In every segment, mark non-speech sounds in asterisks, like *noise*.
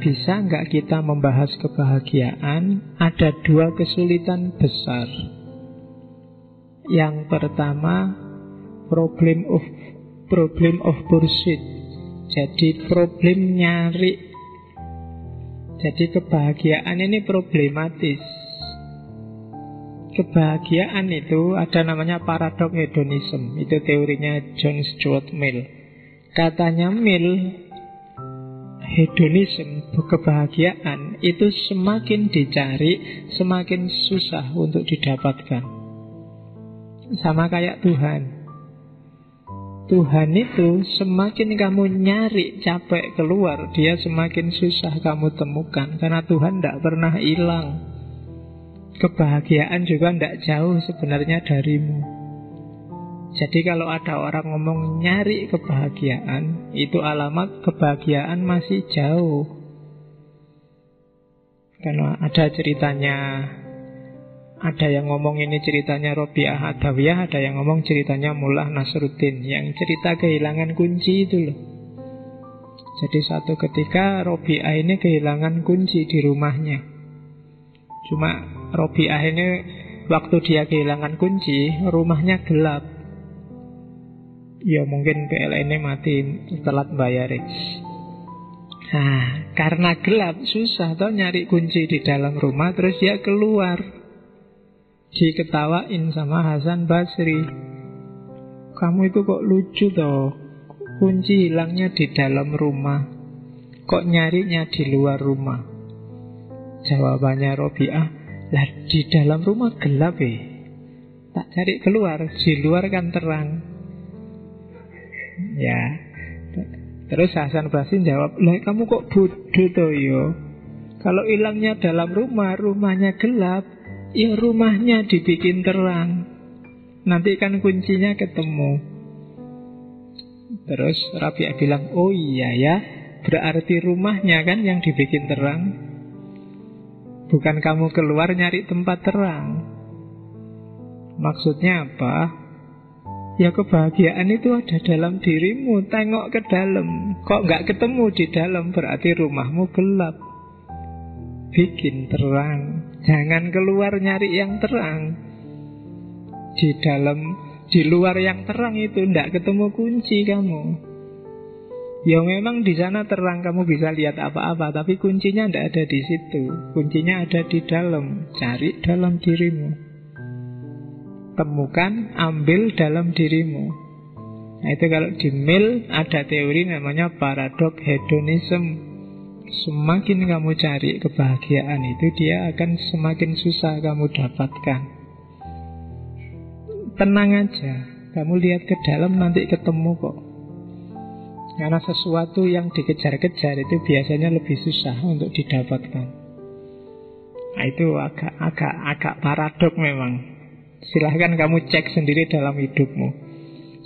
bisa nggak kita membahas kebahagiaan? Ada dua kesulitan besar. Yang pertama, problem of problem of pursuit. Jadi problem nyari. Jadi kebahagiaan ini problematis. Kebahagiaan itu ada namanya paradok hedonism. Itu teorinya John Stuart Mill. Katanya Mill, hedonisme, kebahagiaan itu semakin dicari, semakin susah untuk didapatkan. Sama kayak Tuhan. Tuhan itu semakin kamu nyari capek keluar, dia semakin susah kamu temukan karena Tuhan tidak pernah hilang. Kebahagiaan juga tidak jauh sebenarnya darimu. Jadi kalau ada orang ngomong nyari kebahagiaan, itu alamat kebahagiaan masih jauh. Karena ada ceritanya, ada yang ngomong ini ceritanya Robiah Adawiyah, ada yang ngomong ceritanya Mullah Nasruddin, yang cerita kehilangan kunci itu loh. Jadi satu ketika Robiah ini kehilangan kunci di rumahnya. Cuma Robiah ini waktu dia kehilangan kunci, rumahnya gelap. Ya mungkin PLN-nya mati telat bayar Nah, karena gelap susah toh nyari kunci di dalam rumah terus dia keluar. Diketawain sama Hasan Basri. Kamu itu kok lucu toh. Kunci hilangnya di dalam rumah. Kok nyarinya di luar rumah? Jawabannya Robiah, lah di dalam rumah gelap eh. Tak cari keluar, di luar kan terang. Ya. Terus Hasan Basri jawab, "Lah kamu kok bodoh toh yo? Kalau hilangnya dalam rumah, rumahnya gelap, ya rumahnya dibikin terang. Nanti kan kuncinya ketemu." Terus Rabi'ah bilang, "Oh iya ya, berarti rumahnya kan yang dibikin terang. Bukan kamu keluar nyari tempat terang." Maksudnya apa? Ya kebahagiaan itu ada dalam dirimu. Tengok ke dalam. Kok nggak ketemu di dalam? Berarti rumahmu gelap. Bikin terang. Jangan keluar nyari yang terang. Di dalam Di luar yang terang itu Nggak ketemu kunci kamu. Ya memang di sana terang. Kamu bisa lihat apa-apa Tapi kuncinya tidak ada di situ. Kuncinya ada di dalam. Cari dalam dirimu temukan, ambil dalam dirimu. Nah itu kalau di Mill ada teori namanya paradok hedonism. Semakin kamu cari kebahagiaan itu dia akan semakin susah kamu dapatkan. Tenang aja, kamu lihat ke dalam nanti ketemu kok. Karena sesuatu yang dikejar-kejar itu biasanya lebih susah untuk didapatkan. Nah, itu agak agak agak paradok memang. Silahkan kamu cek sendiri dalam hidupmu.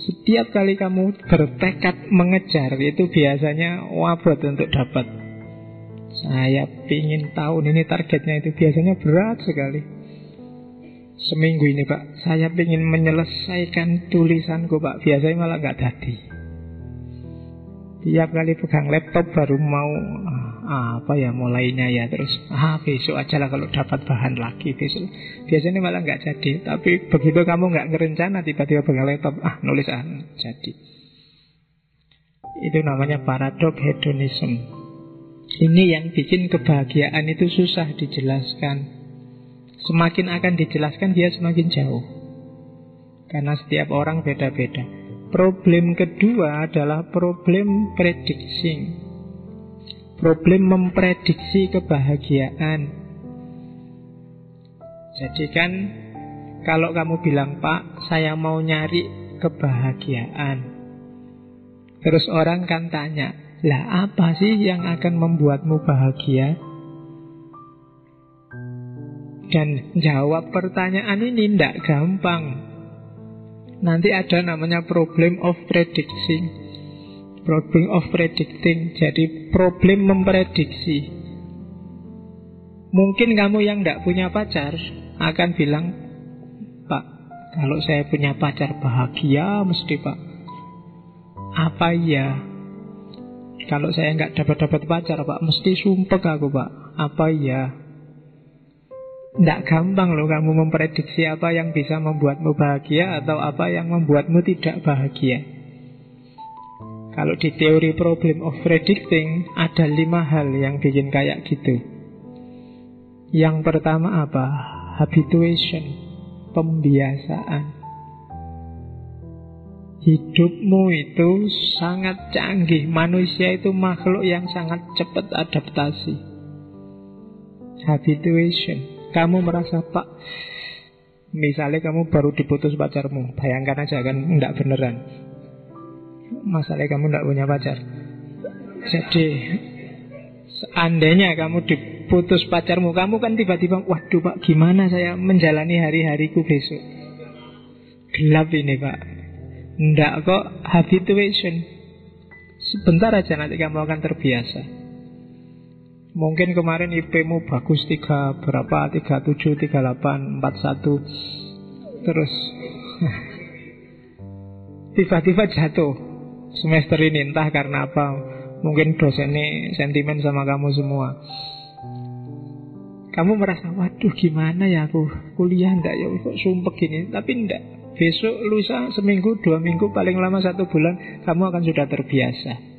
Setiap kali kamu bertekad mengejar Itu biasanya wabot untuk dapat. Saya ingin tahu ini targetnya itu biasanya berat sekali. Seminggu ini pak Saya ingin menyelesaikan tulisanku pak. Biasanya malah nggak tadi Tiap kali pegang laptop baru mau ah, apa ya mulainya ya terus ah besok aja lah kalau dapat bahan lagi besok. Biasanya malah nggak jadi tapi begitu kamu nggak ngerencana tiba-tiba pegang laptop ah nulis ah jadi. Itu namanya paradok hedonism ini yang bikin kebahagiaan itu susah dijelaskan. Semakin akan dijelaskan dia semakin jauh. Karena setiap orang beda-beda Problem kedua adalah problem prediksi. Problem memprediksi kebahagiaan. Jadi kan kalau kamu bilang Pak, saya mau nyari kebahagiaan. Terus orang kan tanya, lah apa sih yang akan membuatmu bahagia? Dan jawab pertanyaan ini tidak gampang nanti ada namanya problem of predicting. Problem of predicting, jadi problem memprediksi. Mungkin kamu yang tidak punya pacar akan bilang, Pak, kalau saya punya pacar bahagia mesti Pak. Apa iya? Kalau saya nggak dapat-dapat pacar Pak Mesti sumpek aku Pak Apa iya Tidak gampang loh kamu memprediksi apa yang bisa membuatmu bahagia Atau apa yang membuatmu tidak bahagia. Kalau di teori problem of predicting Ada lima hal yang bikin kayak gitu. Yang pertama apa? Habituation Pembiasaan. Hidupmu itu sangat canggih Manusia itu makhluk yang sangat cepat adaptasi. Habituation Kamu merasa pak Misalnya kamu baru diputus pacarmu Bayangkan aja kan Enggak beneran. Masalahnya kamu enggak punya pacar. Jadi Seandainya kamu diputus pacarmu Kamu kan tiba-tiba Waduh pak gimana saya menjalani hari-hariku besok Gelap ini pak. Enggak kok habituation Sebentar aja nanti kamu akan terbiasa Mungkin kemarin IP-mu bagus 3 berapa? 37, 38, 41 Terus. *laughs* Tiba-tiba jatuh. Semester ini entah karena apa. Mungkin dosen ini sentimen sama kamu semua. Kamu merasa Waduh gimana ya aku? Kuliah enggak ya? Kok sumpah gini? Tapi enggak Besok, lusa, seminggu, dua minggu, paling lama satu bulan Kamu akan sudah terbiasa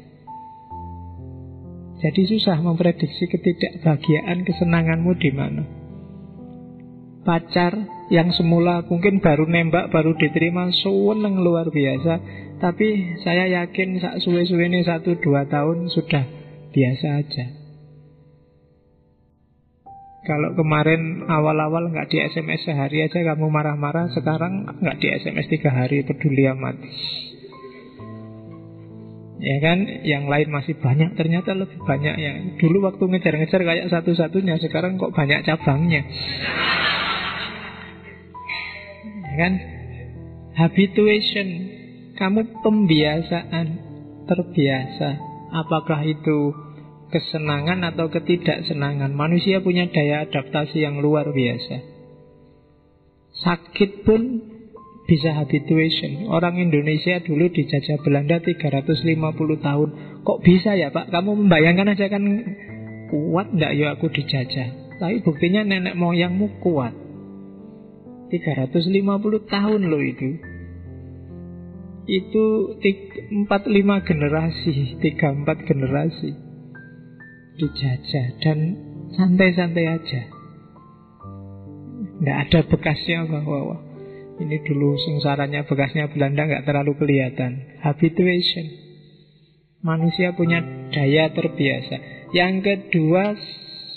Jadi susah memprediksi ketidakbahagiaan kesenanganmu di mana. Pacar yang semula mungkin baru nembak, baru diterima Seneng luar biasa. Tapi saya yakin saat suwe-suwe ini satu dua tahun sudah biasa aja. Kalau kemarin awal-awal nggak di SMS sehari aja kamu marah-marah, sekarang nggak di SMS tiga hari peduli amat. Ya kan, yang lain masih banyak, ternyata lebih banyak yang dulu waktu ngejar-ngejar kayak satu-satunya, sekarang kok banyak cabangnya. Ya kan, habituation, kamu pembiasaan, terbiasa. Apakah itu kesenangan atau ketidaksenangan. Manusia punya daya adaptasi yang luar biasa. Sakit pun bisa habituation. Orang Indonesia dulu dijajah Belanda 350 tahun. Kok bisa ya Pak? Kamu membayangkan aja kan kuat nggak ya aku dijajah. Tapi buktinya nenek moyangmu kuat. 350 tahun loh itu. Itu 4-5 generasi, 3-4 generasi dijajah dan santai-santai aja. Nggak ada bekasnya bahwa ini dulu sengsaranya bekasnya Belanda nggak terlalu kelihatan. Habituation. Manusia punya daya terbiasa. Yang kedua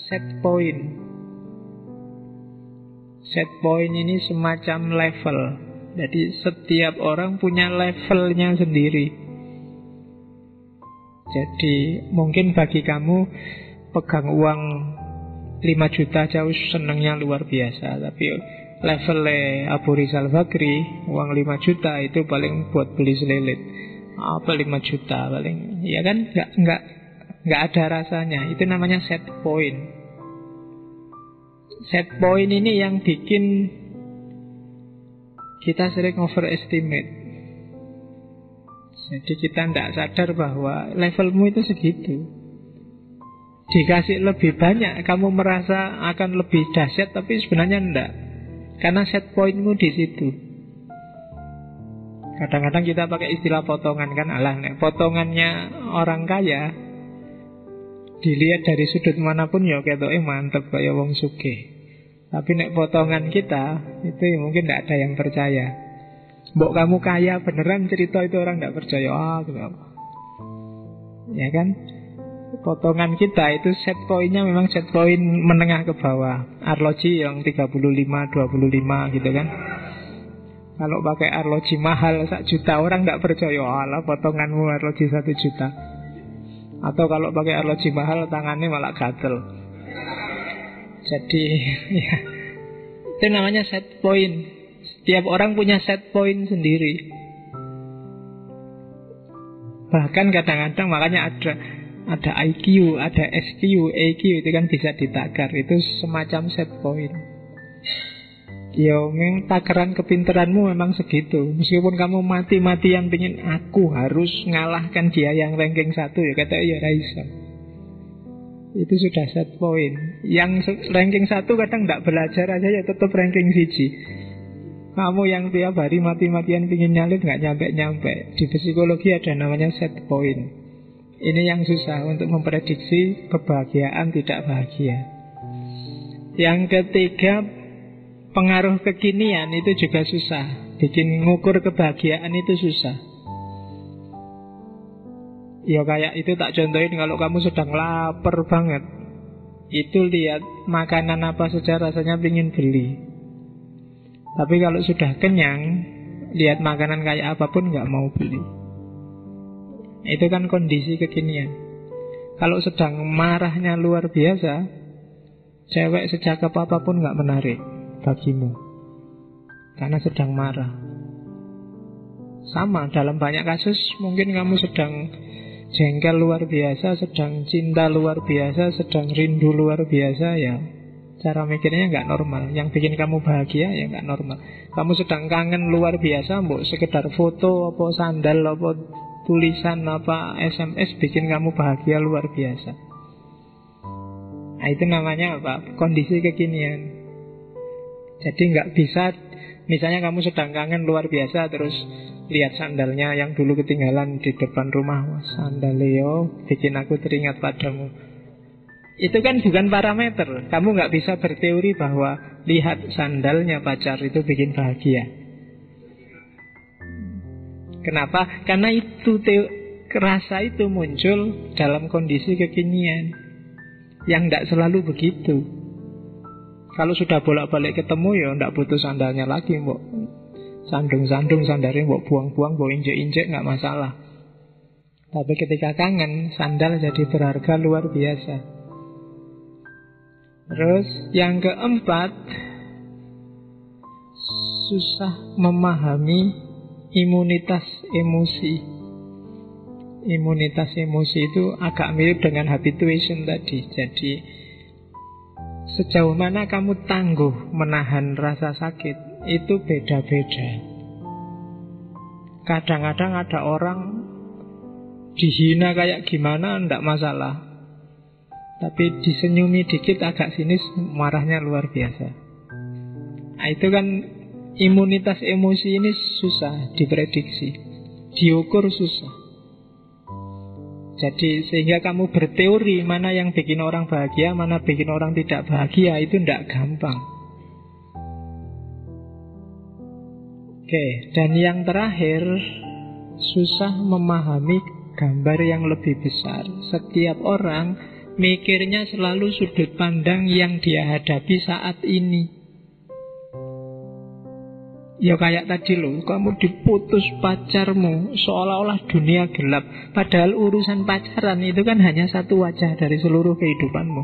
set point. Set point ini semacam level. Jadi setiap orang punya levelnya sendiri. Jadi mungkin bagi kamu pegang uang 5 juta jauh senangnya luar biasa Tapi levelnya Abu Rizal Bakri Uang 5 juta itu paling buat beli selilit. Apa 5 juta paling? Ya kan nggak nggak nggak ada rasanya. Itu namanya set point. Set point ini yang bikin Kita sering overestimate. Jadi kita tidak sadar bahwa levelmu itu segitu. Dikasih lebih banyak, kamu merasa akan lebih dahsyat, tapi sebenarnya tidak. Karena set pointmu di situ. Kadang-kadang kita pakai istilah potongan kan, alah, nek potongannya orang kaya dilihat dari sudut mana pun ya kayak eh mantep kayak wong suke. Tapi nek potongan kita itu ya mungkin tidak ada yang percaya. Mbok kamu kaya beneran cerita itu orang tidak percaya ah kenapa ya kan potongan kita itu set poinnya memang set poin menengah ke bawah. Arloji yang 35 25 gitu kan. Kalau pakai arloji mahal sak juta orang tidak percaya. Allah potonganmu arloji satu juta. Atau kalau pakai arloji mahal tangannya malah gatel. Jadi *laughs* ya. Itu namanya set point. Tiap orang punya set point sendiri. Bahkan kadang-kadang makanya ada ada IQ, ada SQ, EQ itu kan bisa ditakar. Itu semacam set point. Ya memang takaran kepinteranmu memang segitu. Meskipun kamu mati-matian pingin Aku harus ngalahkan dia yang ranking satu. Ya kata ya Raisa Itu sudah set point. Yang ranking satu kadang tidak belajar aja Ya tetap ranking siji. Kamu yang tiap hari mati-matian pingin nyalip nggak nyampe-nyampe. Di psikologi ada namanya set point Ini yang susah untuk memprediksi Kebahagiaan tidak bahagia Yang ketiga pengaruh kekinian itu juga susah. Bikin ngukur kebahagiaan itu susah. Ya kayak itu tak contohin kalau kamu sedang lapar banget. Itu lihat makanan apa saja rasanya ingin beli. Tapi kalau sudah kenyang, lihat makanan kayak apa pun nggak mau beli. Itu kan kondisi kekinian. Kalau sedang marahnya luar biasa, cewek sejak apa pun nggak menarik bagimu karena sedang marah. Sama dalam banyak kasus mungkin kamu sedang jengkel luar biasa, sedang cinta luar biasa, sedang rindu luar biasa ya cara mikirnya nggak normal. Yang bikin kamu bahagia ya nggak normal. Kamu sedang kangen luar biasa, mbok sekedar foto apa sandal apa tulisan apa SMS bikin kamu bahagia luar biasa. Nah, itu namanya apa? Kondisi kekinian. Jadi nggak bisa Misalnya kamu sedang kangen luar biasa Terus lihat sandalnya yang dulu ketinggalan di depan rumah Sandal Leo bikin aku teringat padamu Itu kan bukan parameter Kamu nggak bisa berteori bahwa Lihat sandalnya pacar itu bikin bahagia Kenapa? Karena itu kerasa itu muncul dalam kondisi kekinian Yang tidak selalu begitu kalau sudah bolak-balik ketemu ya ndak butuh sandalnya lagi, Mbok. Sandung-sandung sandarnya mbok buang-buang, mbok injek-injek nggak masalah. Tapi ketika kangen, sandal jadi berharga luar biasa. Terus yang keempat, susah memahami imunitas emosi. Imunitas emosi itu agak mirip dengan habituation tadi. Jadi Sejauh mana kamu tangguh menahan rasa sakit itu beda-beda. Kadang-kadang ada orang dihina kayak gimana ndak masalah. Tapi disenyumi dikit agak sinis marahnya luar biasa. Nah, itu kan imunitas emosi ini susah diprediksi. Diukur susah. Jadi sehingga kamu berteori mana yang bikin orang bahagia, mana bikin orang tidak bahagia itu tidak gampang. Oke, dan yang terakhir susah memahami gambar yang lebih besar. Setiap orang mikirnya selalu sudut pandang yang dia hadapi saat ini. Ya kayak tadi loh, kamu diputus pacarmu seolah-olah dunia gelap. Padahal urusan pacaran itu kan hanya satu wajah dari seluruh kehidupanmu.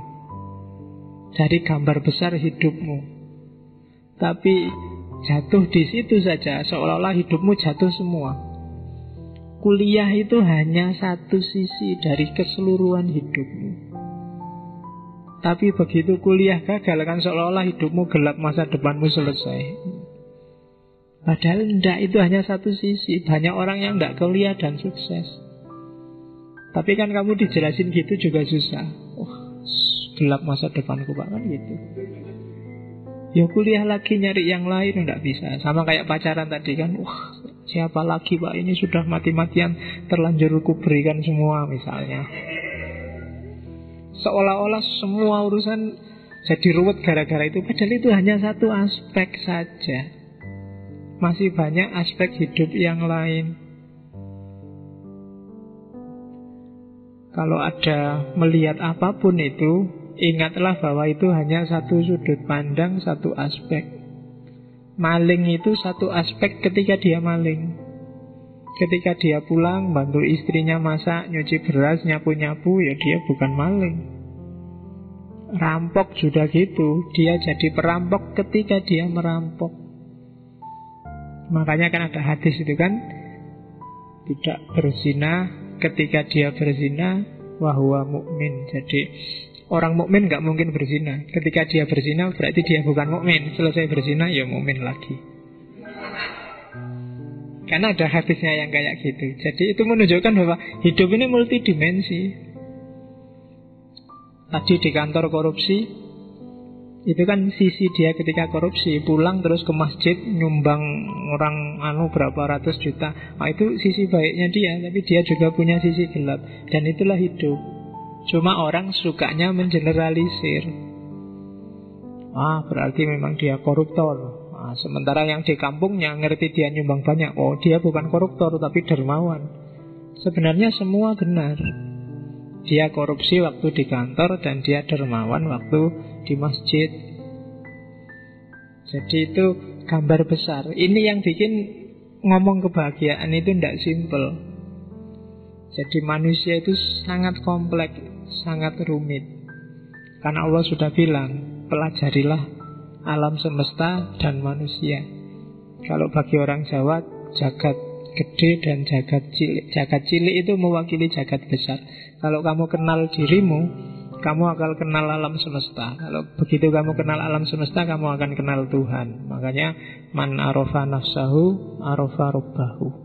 Dari gambar besar hidupmu. Tapi jatuh di situ saja, seolah-olah hidupmu jatuh semua. Kuliah itu hanya satu sisi dari keseluruhan hidupmu. Tapi begitu kuliah gagal kan seolah-olah hidupmu gelap masa depanmu selesai. Padahal tidak itu hanya satu sisi. Banyak orang yang tidak kuliah dan sukses. Tapi kan kamu dijelasin gitu juga susah. Wah, gelap masa depanku pak. Kan gitu. Ya kuliah lagi nyari yang lain Tidak bisa. Sama kayak pacaran tadi kan. Wah siapa lagi pak? Ini sudah mati-matian Terlanjur ku berikan semua misalnya. Seolah-olah semua urusan jadi ruwet gara-gara itu. Padahal itu hanya satu aspek saja masih banyak aspek hidup yang lain. Kalau ada melihat apa pun itu, ingatlah bahwa itu hanya satu sudut pandang, satu aspek. Maling itu satu aspek ketika dia maling. Ketika dia pulang, bantu istrinya masak, nyuci beras, nyapu-nyapu, ya dia bukan maling. Rampok juga gitu, dia jadi perampok ketika dia merampok. Makanya kan ada hadis itu kan Tidak berzina ketika dia berzina Wahwa mukmin Jadi Orang mukmin nggak mungkin berzina. Ketika dia berzina berarti dia bukan mukmin. Selesai berzina ya mukmin lagi. Karena ada hadisnya yang kayak gitu. Jadi itu menunjukkan bahwa hidup ini multidimensi. Tadi di kantor korupsi, itu kan sisi dia ketika korupsi pulang terus ke masjid nyumbang orang anu berapa ratus juta. Nah, itu sisi baiknya dia, tapi dia juga punya sisi gelap dan itulah hidup. Cuma orang sukanya mengeneralisir. Ah, berarti memang dia koruptor. Nah, sementara yang di kampungnya ngerti dia nyumbang banyak. Oh, dia bukan koruptor tapi dermawan. Sebenarnya semua benar. Dia korupsi waktu di kantor dan dia dermawan waktu di masjid. Jadi itu gambar besar. Ini yang bikin ngomong kebahagiaan itu tidak simple. Jadi manusia itu sangat kompleks, sangat rumit. Karena Allah sudah bilang, pelajarilah alam semesta dan manusia. Kalau bagi orang Jawa, jagat gede dan jagat cilik. Jagat cilik itu mewakili jagat besar. Kalau kamu kenal dirimu, kamu akan kenal alam semesta. Kalau begitu kamu kenal alam semesta, kamu akan kenal Tuhan. Makanya man arofa nafsahu arofa robbahu.